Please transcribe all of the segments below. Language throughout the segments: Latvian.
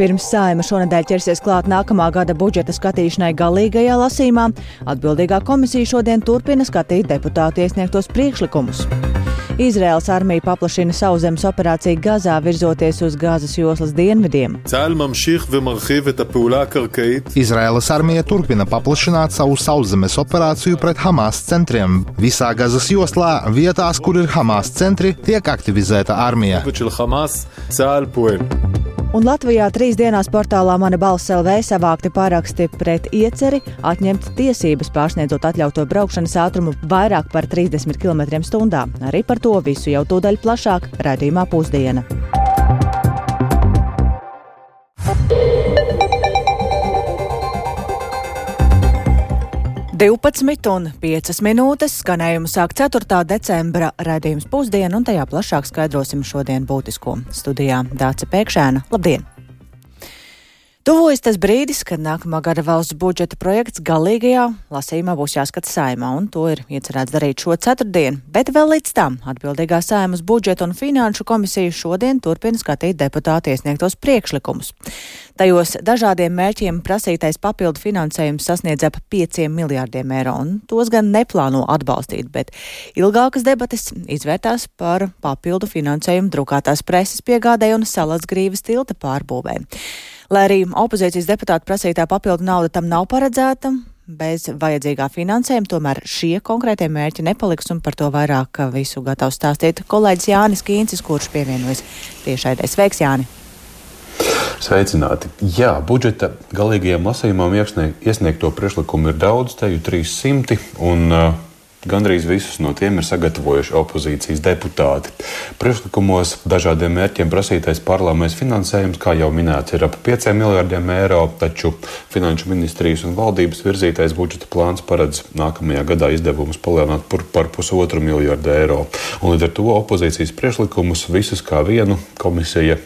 pirms saima šonadēļ ķersies klāt nākamā gada budžeta skatīšanai galīgajā lasīmā, atbildīgā komisija šodien turpina skatīt deputātu iesniegtos priekšlikumus. Izraels armija paplašina sauszemes operāciju Gazā, virzoties uz Gāzes joslas dienvidiem. Izraēlas armija turpina paplašināt savu sauszemes operāciju pret Hamas centriem. Visā Gazas joslā, vietās, kur ir Hamas centri, tiek aktivizēta armija. Un Latvijā trīs dienās portālā Mana balss LV savākti paraksti pret ieceri atņemt tiesības pārsniedzot atļautu braukšanas ātrumu vairāk par 30 km/h. Arī par to visu jau tūdaļ plašāk raidījumā pusdiena. 12 un 5 minūtes skanējumu sāk 4. decembra raidījums pusdiena, un tajā plašāk skaidrosim šodien būtisko. Studijā Dāca Pēkšēna. Labdien! Tuvojas tas brīdis, kad nākamā gada valsts budžeta projekts galīgajā lasījumā būs jāskata saimā, un to ir iecerēts darīt šo ceturtdienu. Bet vēl līdz tam atbildīgā saimas budžeta un finanšu komisija šodien turpina skatīt deputāti iesniegtos priekšlikumus. Tajos dažādiem mērķiem prasītais papildu finansējums sasniedz ap 5 miljārdiem eiro, un tos gan neplāno atbalstīt, bet ilgākas debates izvērtās par papildu finansējumu drukātās preses piegādē un salas grīvas tilta pārbūvē. Lai arī opozīcijas deputāta prasītā papildu nauda tam nav paredzēta, bez vajadzīgā finansējuma, tomēr šie konkrētie mērķi nepaliks un par to vairāk visu gatavs stāstīt kolēģis Jānis Kīncis, kurš pievienojas tiešaidē. Sveiks, Jāni! Sveicināti! Jā, budžeta galīgajam lasījumam iesniegto priekšlikumu ir daudz, te jau 300. Un, uh, Gandrīz visus no tiem ir sagatavojuši opozīcijas deputāti. Priekšlikumos dažādiem mērķiem prasītais parlaments finansējums, kā jau minēts, ir ap 5 miljardiem eiro, taču Finanšu ministrijas un valdības virzītais budžeta plāns paredz nākamajā gadā izdevumus palielināt par, par pusotru miljardu eiro. Un līdz ar to opozīcijas priekšlikumus visus kā vienu komisija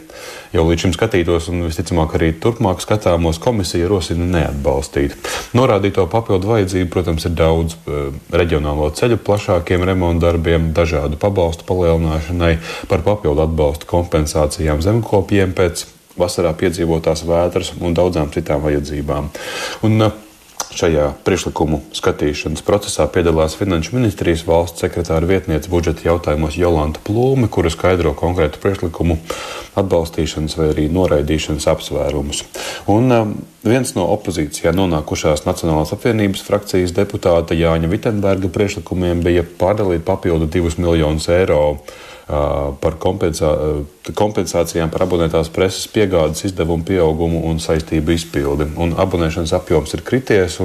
jau līdz šim skatītos un visticamāk arī turpmāk skatāmos komisija rosina neatbalstīt. Norādīto papildu vajadzību, protams, ir daudz eh, reģionālo ceļu plašākiem remontdarbiem, dažādu pabalstu palielināšanai, par papildu atbalstu kompensācijām zemkopiem pēc vasarā piedzīvotās vētras un daudzām citām vajadzībām. Un, uh, Šajā priekšlikumu skatīšanas procesā piedalās Finanšu ministrijas valsts sekretāra vietniece budžeta jautājumos Jolanta Plūme, kura skaidro konkrētu priekšlikumu atbalstīšanas vai arī noraidīšanas apsvērumus. Un, um, viens no opozīcijā nonākušās Nacionālās apvienības frakcijas deputāta Jāņa Vitenberga priekšlikumiem bija pārdalīt papildu 2 miljonus eiro par kompensā, kompensācijām par abonētās preses piegādes izdevumu pieaugumu un saistību izpildi. Un abonēšanas apjoms ir krities.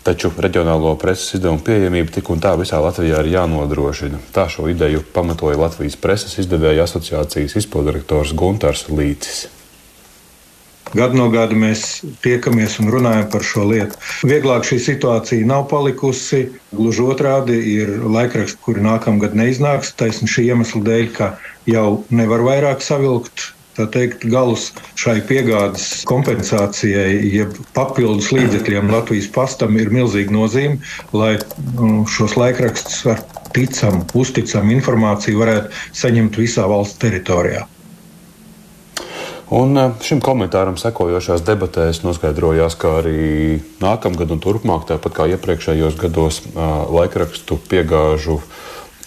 Taču reģionālo preses izdevumu pieejamība tik un tā visā Latvijā ir jānodrošina. Tā šo ideju pamatoja Latvijas preses izdevēja asociācijas izpildirektors Gunārs Līcis. Gadu no gada mēs tiekamies un runājam par šo lietu. Vieglāk šī situācija nav palikusi. Gluži otrādi ir laikraksti, kuri nākamgad neiznāks. Taisni šī iemesla dēļ, ka jau nevar vairāk savilkt teikt, galus šai piegādes kompensācijai, jeb papildus līdzekļiem Latvijas pastam ir milzīga nozīme, lai nu, šos laikrakstus ar ticamu, uzticamu informāciju varētu saņemt visā valsts teritorijā. Un eh, šim komentāram sekojošās debatēs noskaidrojās, ka arī nākamgad un turpmāk, tāpat kā iepriekšējos gados, eh, laikrakstu piegāžu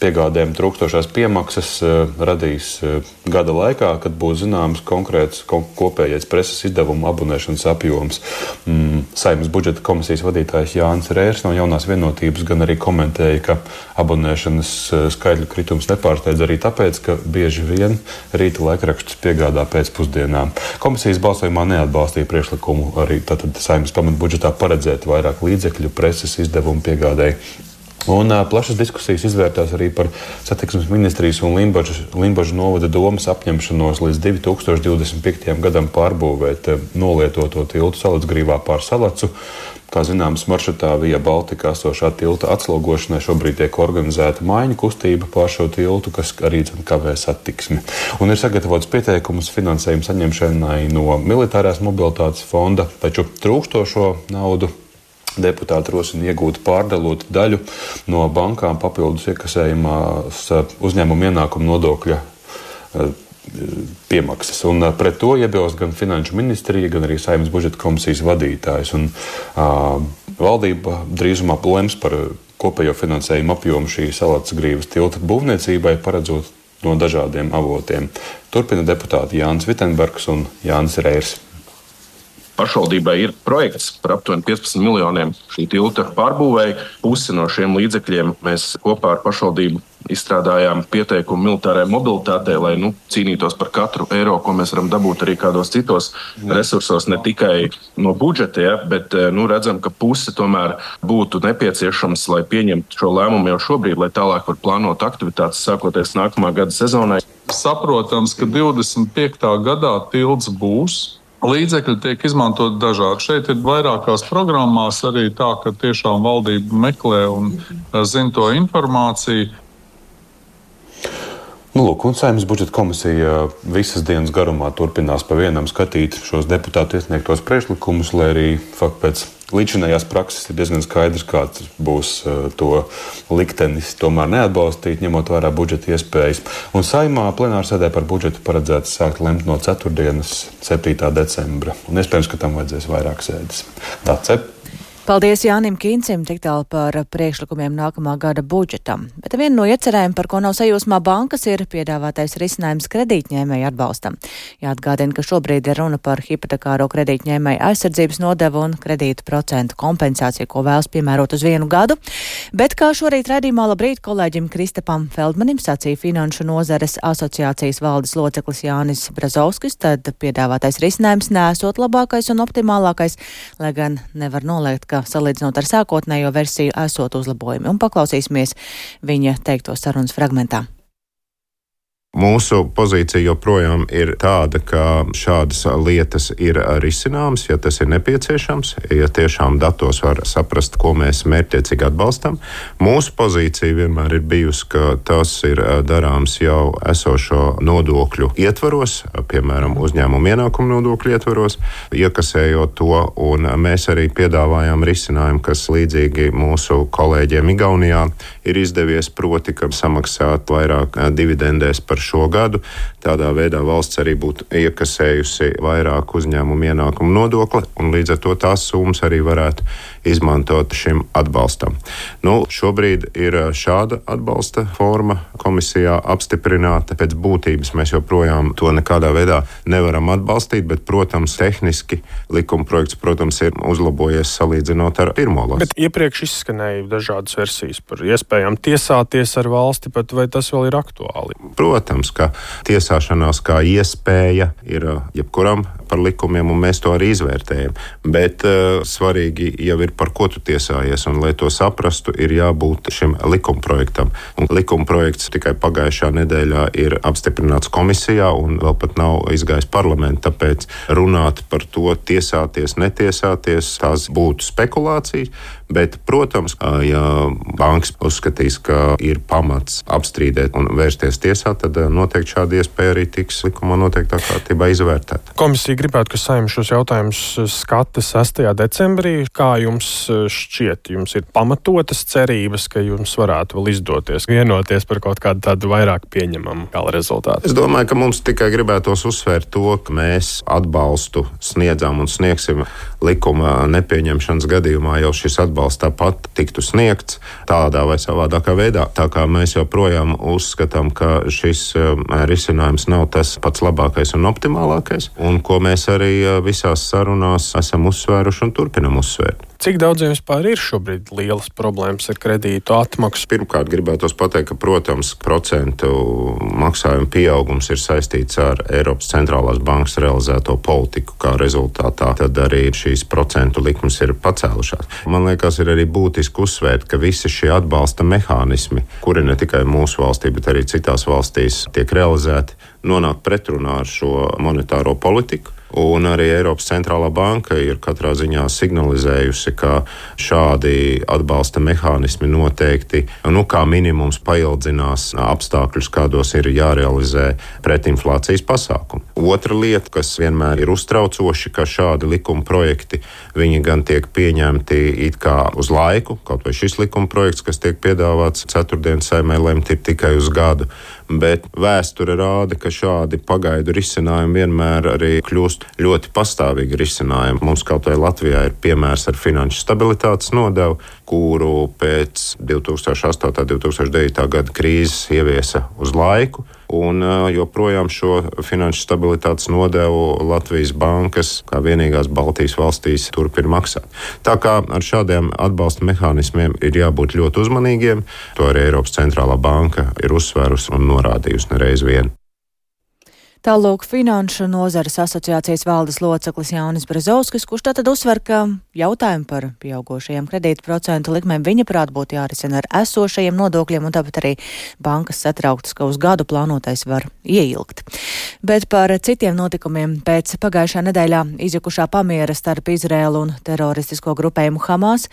piegādēm trūkstošās piemaksas eh, radīs eh, gada laikā, kad būs zināms konkrēts kopējais preses izdevumu abonēšanas apjoms. Mm, Saimnes budžeta komisijas vadītājs Jānis Rērs no jaunās vienotības gan arī komentēja, ka abonēšanas eh, skaitļu kritums nepārsteidz arī tāpēc, ka bieži vien rīta laikrakstus piegādā pēcpusdienā. Komisijas balsojumā neatbalstīja priekšlikumu arī saimnes pamatbudžetā paredzēt vairāk līdzekļu preses izdevumu piegādēji Un uh, plašas diskusijas izvērtās arī par satiksmes ministrijas un Limbaģa novada domas apņemšanos līdz 2025. gadam pārbūvēt uh, nolietoto tiltu salacgrīvā pār salacu. Kā zināms, maršrutā Vija Baltika esošā tilta atslogošanai šobrīd tiek organizēta maiņu kustība pār šo tiltu, kas arī kavē satiksmi. Un ir sagatavots pieteikums finansējuma saņemšanai no militārās mobilitātes fonda, taču trūkstošo naudu Deputāti rosina iegūt pārdalot daļu no bankām papildus iekasējumās uzņēmuma ienākuma nodokļa eh, piemaksas. Un pret to iebilst gan Finanšu ministrija, gan arī Saimnes budžeta komisijas vadītājs. Un, uh, valdība drīzumā lems par kopējo finansējumu apjomu šī salātas grīvas tilta būvniecībai, paredzot no dažādiem avotiem. Turpina deputāti Jānis Vitsenbergs un Jānis Reirs. Pašvaldībai ir projekts par aptuveni 15 miljoniem šī tilta pārbūvēja. Pusi no šiem līdzekļiem mēs kopā ar pašvaldību izstrādājām pieteikumu militārai mobilitātei, lai nu, cīnītos par katru eiro, ko mēs varam dabūt arī kādos citos resursos, ne tikai no budžeta, ja, bet eh, nu, redzam, ka puse tomēr būtu nepieciešams, lai pieņemtu šo lēmumu jau šobrīd, lai tālāk var plānot aktivitātes sākoties nākamā gada sezonai. Saprotams, ka 25. gadā tilts būs. Līdzekļi tiek izmantoti dažādi. Šeit ir vairākās programmās arī tā, ka tiešām valdība meklē un eh, zina to informāciju. Nu, lūk, un saimnes budžeta komisija visas dienas garumā turpinās pa vienam skatīt šos deputātu iesniegtos priekšlikumus, lai arī fakt, pēc līdzinājās prakses ir diezgan skaidrs, kāds būs uh, to liktenis tomēr neatbalstīt, ņemot vērā budžeta iespējas. Un saimā plenārsēdē par budžetu paredzēts sākt lemt no ceturtdienas, 7. decembra. Un iespējams, ka tam vajadzēs vairāk sēdes. Tā cep. Paldies Jānim Kīncim tik tālu par priekšlikumiem nākamā gada budžetam. Bet viena no iecerēm, par ko nav sajūsmā bankas, ir piedāvātais risinājums kredītņēmēju atbalstam. Jāatgādina, ka šobrīd ir runa par hipotekāro kredītņēmēju aizsardzības nodevu un kredītu procentu kompensāciju, ko vēlas piemērot uz vienu gadu. Bet, kā šorīt redzījumā labrīt kolēģim Kristapam Feldmanim sacīja Finanšu nozares asociācijas valdes loceklis Jānis Brazovskis, tad piedāvātais risinājums nesot labākais un optimālākais, lai gan nevar noliegt, ka salīdzinot ar sākotnējo versiju esot uzlabojumi. Un paklausīsimies viņa teikto sarunas fragmentā. Mūsu pozīcija joprojām ir tāda, ka šādas lietas ir risināmas, ja tas ir nepieciešams, ja tiešām datos var saprast, ko mēs mērķiecīgi atbalstam. Mūsu pozīcija vienmēr ir bijusi, ka tas ir darāms jau esošo nodokļu ietvaros, piemēram, uzņēmumu ienākumu nodokļu ietvaros, iekasējot to, un mēs arī piedāvājām risinājumu, kas līdzīgi mūsu kolēģiem Igaunijā ir izdevies, proti, ka samaksāt vairāk dividendēs par šo gadu. Tādā veidā valsts arī būtu iekasējusi vairāk uzņēmumu ienākumu nodokli, un līdz ar to tās summas arī varētu izmantot šim atbalstam. Nu, šobrīd ir šāda atbalsta forma komisijā apstiprināta. Pēc būtības mēs joprojām to nekādā veidā nevaram atbalstīt, bet, protams, tehniski likuma projekts protams, ir uzlabojies salīdzinot ar pirmo lasu. Bet iepriekš izskanēja dažādas versijas par iespējām tiesāties ar valsti, bet vai tas vēl ir aktuāli? Protams, ka tiesāšanās kā iespēja ir uh, jebkuram par likumiem, un mēs to arī izvērtējam. Bet uh, svarīgi jau ir par ko tu tiesājies, un lai to saprastu, ir jābūt šim likumprojektam. Un likumprojekts tikai pagājušā nedēļā ir apstiprināts komisijā, un vēl pat nav izgājis parlamentā. Tāpēc runāt par to, tiesāties, netiesāties, tās būtu spekulācijas. Bet, protams, ja bankas uzskatīs, ka ir pamats apstrīdēt un vērsties tiesā, tad noteikti šāda iespēja arī tiks likumā noteiktā kārtībā izvērtēta. Komisija gribētu, ka saimnes šos jautājumus skata 6. decembrī. Kā jums šķiet, jums ir pamatotas cerības, ka jums varētu vēl izdoties vienoties par kaut kādu tādu vairāk pieņemamu gala rezultātu? Es domāju, ka mums tikai gribētos uzsvērt to, ka mēs atbalstu sniedzam un sniegsim likuma nepieņemšanas gadījumā jau šis atbalsts atbalsts tāpat tiktu sniegts tādā vai savādākā veidā. Tā kā mēs joprojām uzskatām, ka šis um, risinājums nav tas pats labākais un optimālākais, un ko mēs arī uh, visās sarunās esam uzsvēruši un turpinam uzsvērt. Cik daudziem vispār ir šobrīd lielas problēmas ar kredītu atmaksu? Pirmkārt, gribētu pateikt, ka, protams, procentu maksājuma pieaugums ir saistīts ar Eiropas centrālās bankas realizēto politiku, kā rezultātā tad arī šīs procentu likmes ir pacēlušās. Man liekas, ir arī būtiski uzsvērt, ka visi šie atbalsta mehānismi, kuri ne tikai mūsu valstī, bet arī citās valstīs tiek realizēti, nonāk pretrunā ar šo monetāro politiku. Un arī Eiropas centrālā banka ir katrā ziņā signalizējusi, ka šādi atbalsta mehānismi noteikti, nu, kā minimums, paildzinās apstākļus, kādos ir jārealizē pretinflācijas pasākumi. Otra lieta, kas vienmēr ir uztraucoši, ka šādi likuma projekti gan tiek pieņemti it kā uz laiku, kaut vai šis likuma projekts, kas tiek piedāvāts ceturtdienas saimē, lemt ir tikai uz gadu. Bet vēsture rāda, ka šādi pagaidu risinājumi vienmēr arī kļūst ļoti pastāvīgi risinājumi. Mums kaut vai Latvijā ir piemērs ar finanšu stabilitātes nodevu, kuru pēc 2008. un 2009. gada krīzes ieviesa uz laiku un joprojām šo finanšu stabilitātes nodevu Latvijas bankas, kā vienīgās Baltijas valstīs, turpina maksāt. Tā kā ar šādiem atbalsta mehānismiem ir jābūt ļoti uzmanīgiem, to arī Eiropas centrālā banka ir uzsvērusi un norādījusi nereiz vien. Tālūk Finanšu nozares asociācijas valdes loceklis Jānis Brezovskis, kurš tātad uzsver, ka jautājumu par pieaugošajiem kredītu procentu likmēm viņa prāt būtu jārisina ar esošajiem nodokļiem, un tāpat arī bankas satrauktas, ka uz gadu plānotais var ieilgt. Bet par citiem notikumiem pēc pagājušā nedēļā izjukušā pamiera starp Izrēlu un teroristisko grupējumu Hamas.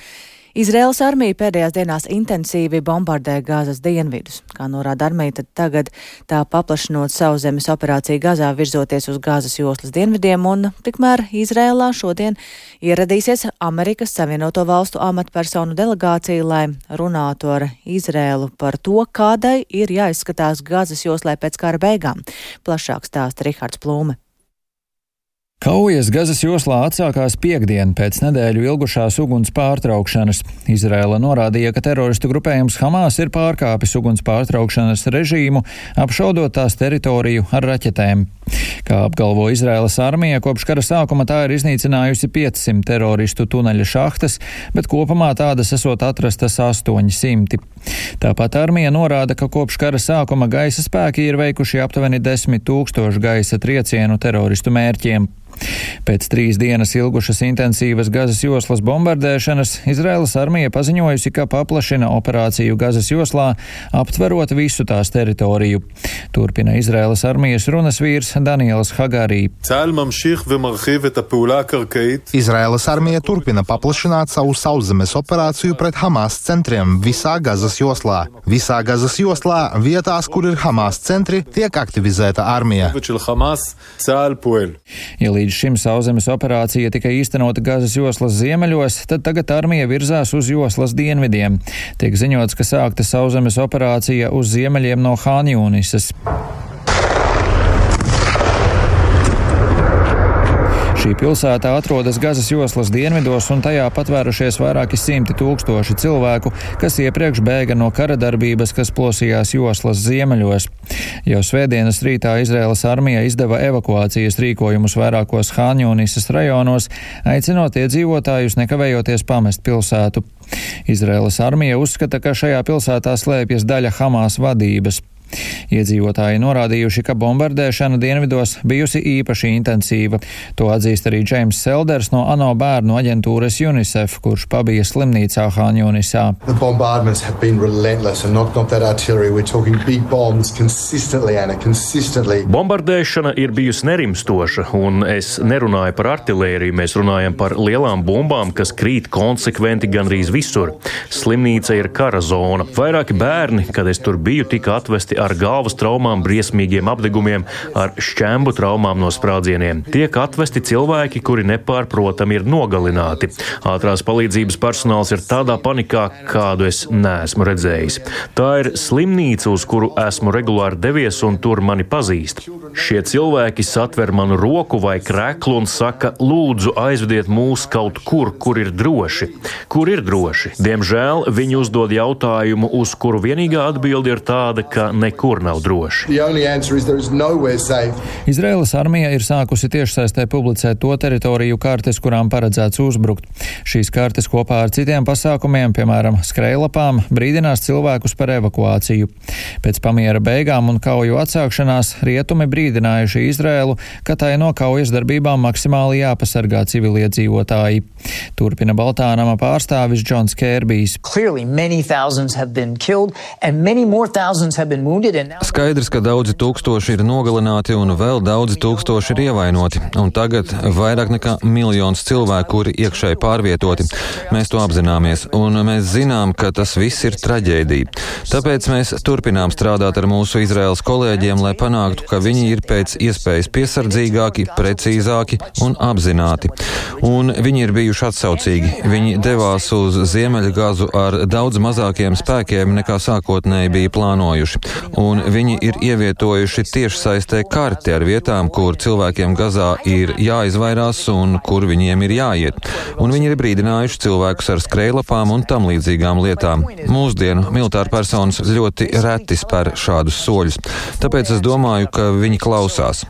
Izraels armija pēdējās dienās intensīvi bombardē Gāzes dienvidus. Kā norāda armija, tad tagad tā paplašinot savu zemes operāciju Gazā virzoties uz Gāzes joslas dienvidiem, un tikmēr Izrēlā šodien ieradīsies Amerikas Savienoto Valstu amatpersonu delegācija, lai runātu ar Izrēlu par to, kādai ir jāizskatās Gāzes joslai pēc kara beigām. Plašāk stāsta Rihards Plūme. Kaujas Gazas joslā atsākās piekdien pēc nedēļu ilgušās uguns pārtraukšanas. Izrēla norādīja, ka teroristu grupējums Hamas ir pārkāpis uguns pārtraukšanas režīmu, apšaudot tās teritoriju ar raķetēm. Kā apgalvo Izraēlas armija, kopš kara sākuma tā ir iznīcinājusi 500 teroristu tuneļa šahtas, bet kopumā tādas esot atrastas 800. Tāpat armija norāda, ka kopš kara sākuma gaisa spēki ir veikuši aptuveni 10 tūkstošu gaisa triecienu teroristu mērķiem. Pēc trīs dienas ilgušas intensīvas Gazas joslas bombardēšanas Izraēlas armija paziņojusi, ka paplašina operāciju Gazas joslā, aptverot visu tās teritoriju. Turpina Izraēlas armijas runas vīrs Daniels Hagarī. Izraēlas armija turpina paplašināt savu sauszemes operāciju pret Hamas centriem visā Gazas joslā. Visā Gazas joslā vietās, kur ir Hamas centri, tiek aktivizēta armija. Ja līdz šim sauszemes operācija tika īstenota Gazas joslas ziemeļos, tad tagad armija virzās uz joslas dienvidiem. Tiek ziņots, ka sākta sauszemes operācija uz ziemeļiem no Hāņūnisas. Šī pilsēta atrodas Gazas joslas dienvidos, un tajā patvērušies vairāki simti tūkstoši cilvēku, kas iepriekš bēga no kara darbības, kas plosījās joslas ziemeļos. Jau svētdienas rītā Izraēlas armija izdeva evakuācijas rīkojumus vairākos Hāņonisas rajonos, aicinot iedzīvotājus nekavējoties pamest pilsētu. Izraēlas armija uzskata, ka šajā pilsētā slēpjas daļa Hamas vadības. Iedzīvotāji norādījuši, ka bombardēšana dienvidos bijusi īpaši intensīva. To atzīst arī Džeims Selders no ANO bērnu aģentūras UNICEF, kurš pabija slimnīcā Hāņonisā. Bombardēšana ir bijusi nerimstoša, un es nerunāju par artilēriju, mēs runājam par lielām bumbām, kas krīt konsekventi gandrīz visur. Slimnīca ir kara zona. Vairāki bērni, kad es tur biju, tika atvesti ar galvas traumām, briesmīgiem apdegumiem, ar šķembu traumām no sprādzieniem. Tiek atvesti cilvēki, kuri nepārprotami ir nogalināti. Ātrās palīdzības personāls ir tādā panikā, kādu es neesmu redzējis. Tā ir slimnīca, uz kuru esmu regulāri devies, un tur mani pazīst. Šie cilvēki satver manu roku vai kreklu un saka, lūdzu, aizvediet mūs kaut kur, kur ir droši. Kur ir droši? Diemžēl viņi uzdod jautājumu, uz kuru vienīgā atbilde ir tāda, ka ne nekur nav droši. Izraēlas armija ir sākusi tiešsaistē publicēt to teritoriju kartes, kurām paredzēts uzbrukt. Šīs kartes kopā ar citiem pasākumiem, piemēram, skrejlapām, brīdinās cilvēkus par evakuāciju. Pēc pamiera beigām un kauju atsākšanās rietumi brīdinājuši Izraēlu, ka tai no kaujas darbībām maksimāli jāpasargā civiliedzīvotāji. Turpina Baltānama pārstāvis Džons Kērbijs. Skaidrs, ka daudzi tūkstoši ir nogalināti un vēl daudzi tūkstoši ir ievainoti, un tagad vairāk nekā miljons cilvēku, kuri iekšēji pārvietoti. Mēs to apzināmies, un mēs zinām, ka tas viss ir traģēdija. Tāpēc mēs turpinām strādāt ar mūsu Izraels kolēģiem, lai panāktu, ka viņi ir pēc iespējas piesardzīgāki, precīzāki un apzināti. Un viņi ir bijuši atsaucīgi. Viņi devās uz Ziemeļgazu ar daudz mazākiem spēkiem nekā sākotnēji bija plānojuši. Un viņi ir ievietojuši tiešsaistē karti ar vietām, kur cilvēkiem Gazā ir jāizvairās un kur viņiem ir jāiet. Un viņi ir brīdinājuši cilvēkus ar skrejlapām un tam līdzīgām lietām. Mūsdienu militāra personas ļoti reti spēr šādus soļus. Tāpēc es domāju, ka viņi klausās.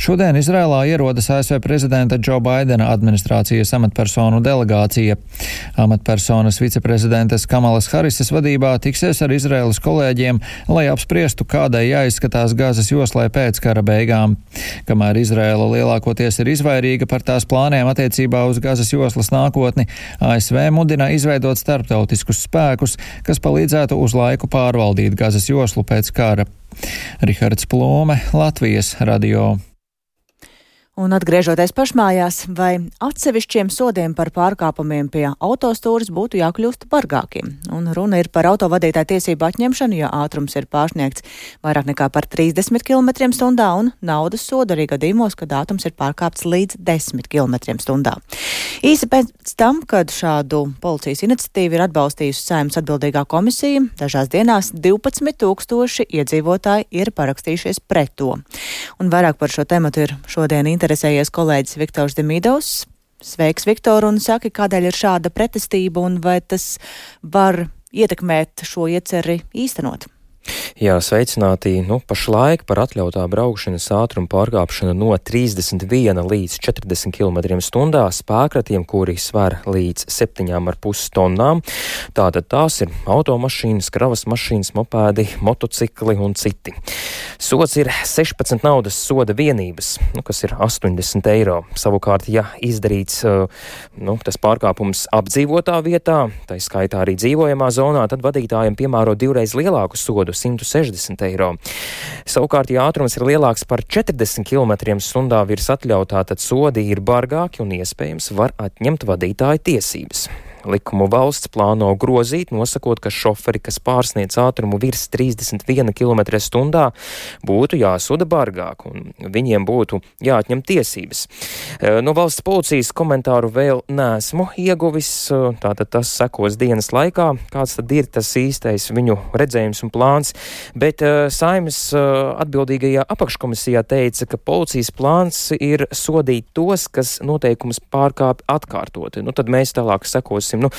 Šodien Izrēlā ierodas ASV prezidenta Džo Baidena administrācijas amatpersonu delegācija. Amatpersonas viceprezidentes Kamalas Harises vadībā tiksies ar Izrēlas kolēģiem, lai apspriestu, kādai jāizskatās Gazas joslai pēc kara beigām. Kamēr Izrēla lielākoties ir izvairīga par tās plāniem attiecībā uz Gazas joslas nākotni, ASV mudina izveidot starptautiskus spēkus, kas palīdzētu uz laiku pārvaldīt Gazas joslu pēc kara. Rihards Plome, Latvijas radio. Un atgriežoties pašmājās, vai atsevišķiem sodiem par pārkāpumiem pie autostūras būtu jākļūst bargākiem? Un runa ir par autovadītāju tiesību atņemšanu, ja ātrums ir pārsniegts vairāk nekā par 30 km/h un naudas sodu arī gadījumos, kad ātrums ir pārkāpts līdz 10 km/h. Īsi pēc tam, kad šādu policijas iniciatīvu ir atbalstījusi saimnes atbildīgā komisija, dažās dienās 12 tūkstoši iedzīvotāji ir parakstījušies pret to. Un vairāk par šo tematu ir šodien interesanti interesējies kolēģis Viktors Demidovs. Sveiks, Viktor, un saki, kādēļ ir šāda pretestība un vai tas var ietekmēt šo ieceri īstenot? Jā, sveicināti. Nu, pašlaik par atļautā braukšanas ātruma pārkāpšanu no 31 līdz 40 km/h spēkratiem, kuri sver līdz 7,5 tonnām. Tātad tās ir automašīnas, kravas mašīnas, mopēdi, motocikli un citi. Sots ir 16 naudas soda vienības, nu, kas ir 80 eiro. Savukārt, ja izdarīts nu, tas pārkāpums apdzīvotā vietā, tā skaitā arī dzīvojamā zonā, tad vadītājiem piemēro divreiz lielāku sodu 160 eiro. Savukārt, ja ātrums ir lielāks par 40 km/h virs atļautā, tad sodi ir bargāki un iespējams var atņemt vadītāja tiesības. Likumu valsts plāno grozīt, nosakot, ka šoferi, kas pārsniedz ātrumu virs 31 km/h, būtu jāsoda bargāk un viņiem būtu jāatņem tiesības. E, no valsts policijas komentāru vēl nesmu ieguvis, e, tātad tas sekos dienas laikā, kāds tad ir tas īstais viņu redzējums un plāns, bet e, saimas atbildīgajā apakškomisijā teica, ka policijas plāns ir sodīt tos, kas noteikumus pārkāpj atkārtoti. Nu, tad mēs tālāk sekos redzēsim, nu,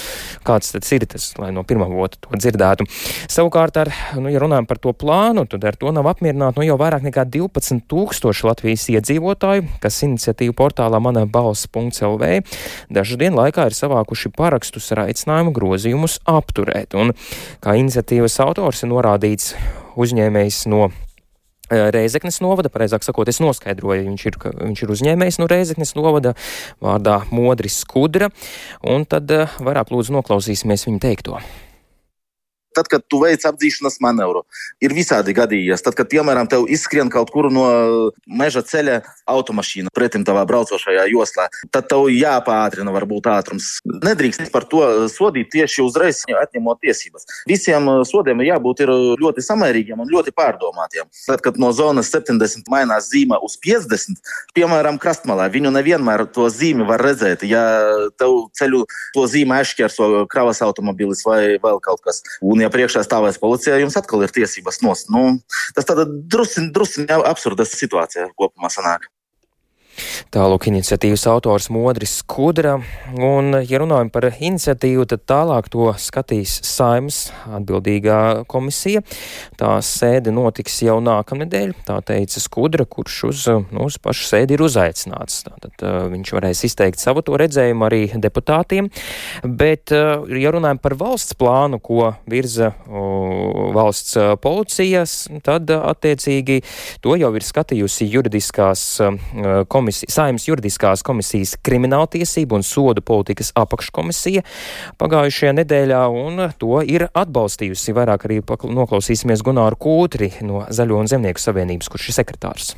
kāds tas ir, tas, lai no pirmā vota to dzirdētu. Savukārt, ar, nu, ja runājam par to plānu, tad ar to nav apmierināti nu, jau vairāk nekā 12 tūkstoši Latvijas iedzīvotāju, kas iniciatīvu portālā mana balss.lv dažu dienu laikā ir savākuši parakstus ar aicinājumu grozījumus apturēt. Un, kā iniciatīvas autors ir norādīts uzņēmējs no Reizeknes novada, pareizāk sakot, es noskaidroju, viņš ir, viņš ir uzņēmējs no Reizeknes novada vārdā Modris Skudra, un tad vairāk lūdzu noklausīsimies viņa teikto. Tad, kad tu veic apdzīšanas manevru, ir visādi gadījies. Tad, kad, piemēram, tev izskrien kaut kur no meža ceļa automašīna pretim tavā braucošajā joslā, tad tev jāpātrina varbūt ātrums. Nedrīkst par to sodīt tieši uzreiz, atņemot tiesības. Visiem uh, sodiem jābūt ļoti samērīgiem un ļoti pārdomātiem. Tad, kad no zonas 70 mainās zīme uz 50, piemēram, krastmalā, viņu nevienmēr to zīmi var redzēt. Ja tev ceļu to zīmi aizšķērso kravas automobilis vai vēl kaut kas. Un un ja priekšā stāvēs policijā, jums atkal ir tiesības nost. Nu, tas tāda drusciņā drusciņ absurda situācija kopumā sanāk. Tālāk iniciatīvas autors Modris Skudra, un, ja runājam par iniciatīvu, tad tālāk to skatīs Saimas atbildīgā komisija. Tā sēde notiks jau nākamnedēļ, tā teica Skudra, kurš uz, nu, uz pašu sēdi ir uzaicināts. Tātad uh, viņš varēs izteikt savu to redzējumu arī deputātiem, bet, uh, ja runājam par valsts plānu, ko virza uh, valsts policijas, tad attiecīgi to jau ir skatījusi juridiskās komisijas komisija, Saimnes juridiskās komisijas krimināltiesību un sodu politikas apakškomisija pagājušajā nedēļā, un to ir atbalstījusi. Vairāk arī noklausīsimies Gunāru Kūtri no Zaļo un Zemnieku savienības, kurš ir sekretārs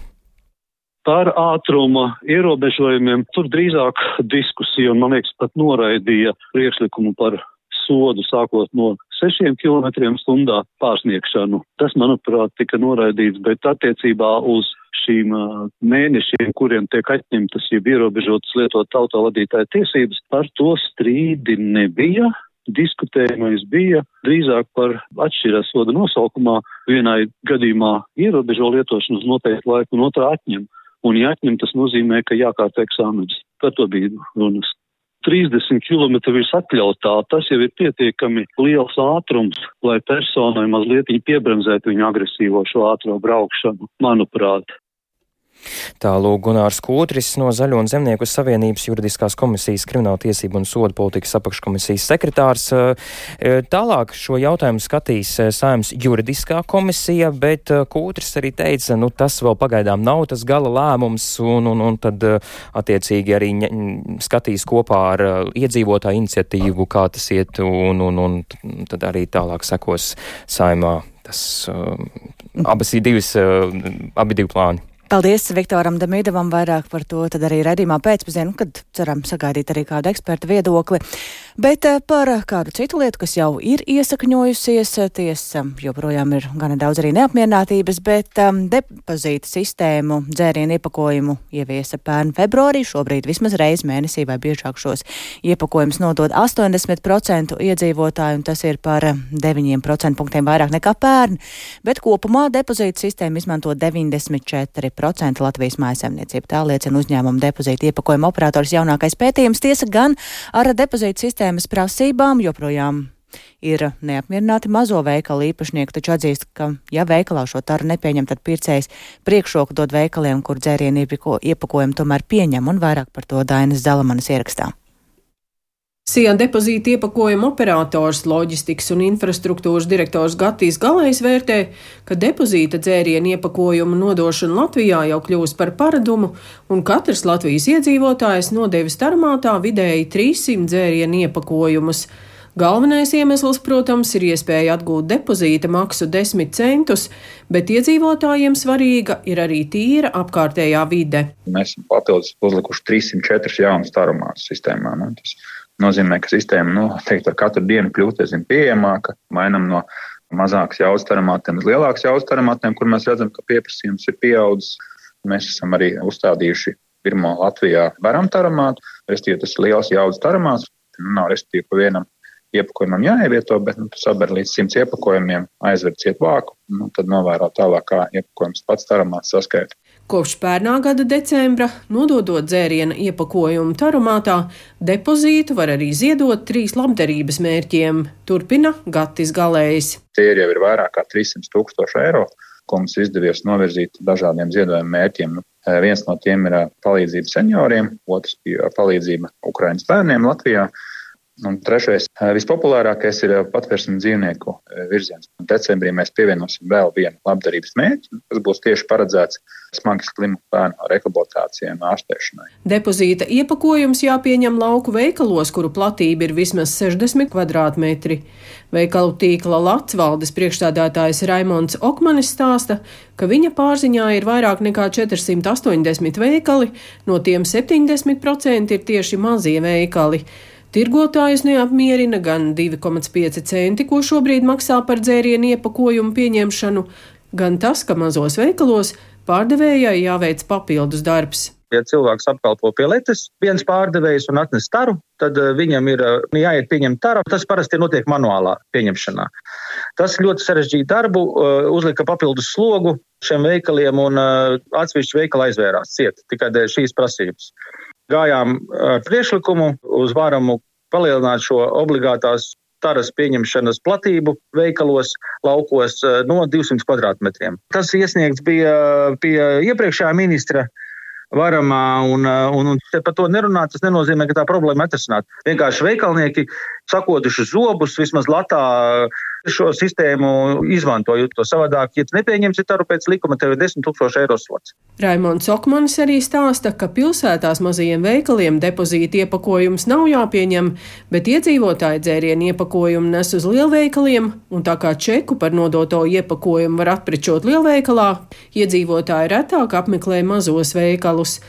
par ātruma ierobežojumiem. Tur drīzāk diskusija, un man liekas, pat noraidīja priekšlikumu par sodu sākot no 6 km stundā pārsniegšanu. Tas, manuprāt, tika noraidīts, bet attiecībā uz šīm mēnešiem, kuriem tiek atņemtas, jeb ierobežotas lietot autovadītāja tiesības, par to strīdi nebija. Diskutējumais bija drīzāk par atšķirās soda nosaukumā. Vienai gadījumā ierobežo lietošanu uz noteiktu laiku, un otrā atņem. Un, ja atņem, tas nozīmē, ka jākārta eksāmenis. Par to bija runas. 30 km virs atļautā, tas jau ir pietiekami liels ātrums, lai personai mazliet piebremzētu viņu agresīvo šo ātro braukšanu, manuprāt. Tālūk Gunārs Kūtris no Zaļo un Zemnieku savienības juridiskās komisijas krimināla tiesību un sodu politikas apakškomisijas sekretārs. Tālāk šo jautājumu skatīs Sājums juridiskā komisija, bet Kūtris arī teica, nu tas vēl pagaidām nav tas gala lēmums un, un, un tad attiecīgi arī skatīs kopā ar iedzīvotāju iniciatīvu, kā tas iet un, un, un tad arī tālāk sekos Sājumā. Tas abas ir divas, abi divi plāni. Paldies Viktoram Damīdavam vairāk par to, tad arī redzīmā pēcpazienu, kad ceram sagaidīt arī kādu ekspertu viedokli. Bet eh, par kādu citu lietu, kas jau ir iesakņojusies, eh, tiesa joprojām ir gana daudz arī neapmierinātības, bet um, depozīta sistēmu dzērienu iepakojumu ieviesa pērn februārī. Šobrīd vismaz reizi mēnesī vai biežāk šos iepakojumus nodod 80% iedzīvotāju, un tas ir par 9% punktiem vairāk nekā pērn. Bet kopumā depozīta sistēmu izmanto 94% Latvijas mājasemniecību. Tā liecina uzņēmuma depozīta iepakojuma operators jaunākais pētījums. Tiesa gan ar depozīta sistēmu sistēmas prasībām joprojām ir neapmierināti mazo veikalu īpašnieki, taču atzīst, ka, ja veikalā šo taru nepieņem, tad pircējs priekšroku dod veikaliem, kur dzērienu iepakojumu tomēr pieņem, un vairāk par to Dainas Zalamanas ierakstā. Sijā depozīta iepakojuma operators, loģistikas un infrastruktūras direktors Gatīs Galējs vērtē, ka depozīta dzērienu iepakojumu nodošana Latvijā jau kļūst par paradumu, un katrs Latvijas iedzīvotājs nodevis tarmātā vidēji 300 dzērienu iepakojumus. Galvenais iemesls, protams, ir iespēja atgūt depozīta maksu 10 centus, bet iedzīvotājiem svarīga ir arī tīra apkārtējā vide. Mēs papildus uzlikuši 304 jaunas tarumās sistēmā. Nu, tas nozīmē, ka sistēma nu, teikt, ar katru dienu kļūst aizvien pieejamāka, mainām no mazākas jaudas taramātiem uz lielākas jaudas taramātiem, kur mēs redzam, ka pieprasījums ir pieaudzis. Mēs esam arī uzstādījuši pirmo Latvijā varam taramātu, respektīvi tas ir liels jaudas taramāts, nu, nav respektīvi pa vienam iepakojumam jāievieto, bet nu, tu saber līdz simts iepakojumiem, aizver ciet vāku, nu, tad novēro tālāk, kā iepakojums pats taramāts saskaita. Kopš pērnā gada decembra, nododot dzēriena iepakojumu tarumātā, depozītu var arī ziedot trīs labdarības mērķiem, turpina Gatis Galējs. Tie jau ir vairāk kā 300 tūkstoši eiro, ko mums izdevies novirzīt dažādiem ziedojumu mērķiem. Nu, viens no tiem ir palīdzība senioriem, otrs bija palīdzība Ukraiņas bērniem Latvijā. Un trešais, vispopulārākais ir patvērsuma dzīvnieku virziens. Decembrī mēs pievienosim vēl vienu labdarības mērķi, kas būs tieši paredzēts smagi slimu bērnu rehabilitācijai un ārstēšanai. Depozīta iepakojums jāpieņem lauku veikalos, kuru platība ir vismaz 60 km2. Veikalu tīkla Latvijas priekšstādātājs Raimons Okmanis stāsta, ka viņa pārziņā ir vairāk nekā 480 veikali, no tiem 70% ir tieši mazie veikali. Tirgotājus neapmierina gan 2,5 centi, ko šobrīd maksā par dzērienu iepakojumu pieņemšanu, gan tas, ka mazos veikalos pārdevējai jāveic papildus darbs. Ja cilvēks apkalpo pie letes, viens pārdevējs un atnes taru, tad eh, viņam ir eh, jāiet pieņemt taru. Tas parasti notiek manuālā pieņemšanā. Tas ļoti sarežģīja darbu, eh, uzlika papildus slogu šiem veikaliem un atsevišķi veikali aizvērās ciet tikai dēļ šīs prasības gājām ar priekšlikumu uz varamu palielināt šo obligātās taras pieņemšanas platību veikalos, laukos no 200 kvadrātmetriem. Tas iesniegts bija pie iepriekšējā ministra varamā, un, un, un par to nerunāt, tas nenozīmē, ka tā problēma atrisināt. Vienkārši veikalnieki sakoduši zobus, vismaz latā šo sistēmu izmantojot to savādāk. Ja nepieņemsi taru pēc likuma, tev ir 10 tūkstoši eiro sots. Raimons Okmanis arī stāsta, ka pilsētās mazajiem veikaliem depozīta iepakojums nav jāpieņem, bet iedzīvotāji dzērienu iepakojumu nes uz lielveikaliem, un tā kā čeku par nodoto iepakojumu var atprečot lielveikalā, iedzīvotāji retāk apmeklē mazos veikalus.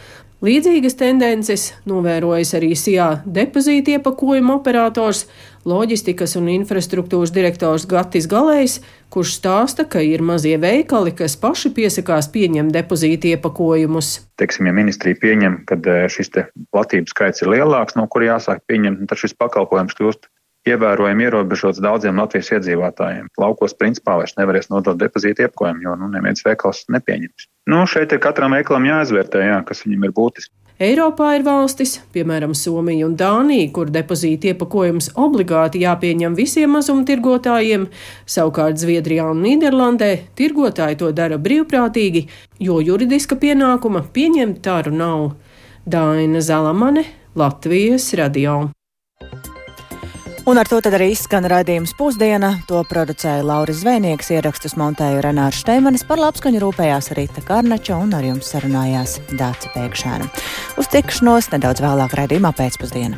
Līdzīgas tendences novērojas arī SIA depozīta iepakojuma operators loģistikas un infrastruktūras direktors Gatis Galējs, kurš stāsta, ka ir mazie veikali, kas paši piesakās pieņemt depozītu iepakojumus. Teiksim, ja ministrija pieņem, ka eh, šis platības skaits ir lielāks, no kur jāsāk pieņemt, tad šis pakalpojums kļūst ievērojami ierobežots daudziem Latvijas iedzīvotājiem. Laukos principā vairs nevarēs nodot depozītu iepakojumu, jo nu, neviens veikals nepieņems. Nu, šeit ir katram veikalam jāizvērtē, jā, kas viņam ir būtiski. Eiropā ir valstis, piemēram, Somija un Dānija, kur depozīta iepakojums obligāti jāpieņem visiem mazumtirgotājiem, savukārt Zviedrijā un Nīderlandē tirgotāji to dara brīvprātīgi, jo juridiska pienākuma pieņemt tāru nav. Daina Zalamane, Latvijas radio. Un ar to arī izskan raidījums pusdiena. To producēja Lauris Zvēnieks, ierakstus montēja Renārs Šteimanis, par labskaņu rūpējās Rīta Karnača un ar jums sarunājās Dāca Pēkšēna. Uz tikšanos nedaudz vēlāk raidījumā pēcpusdienā.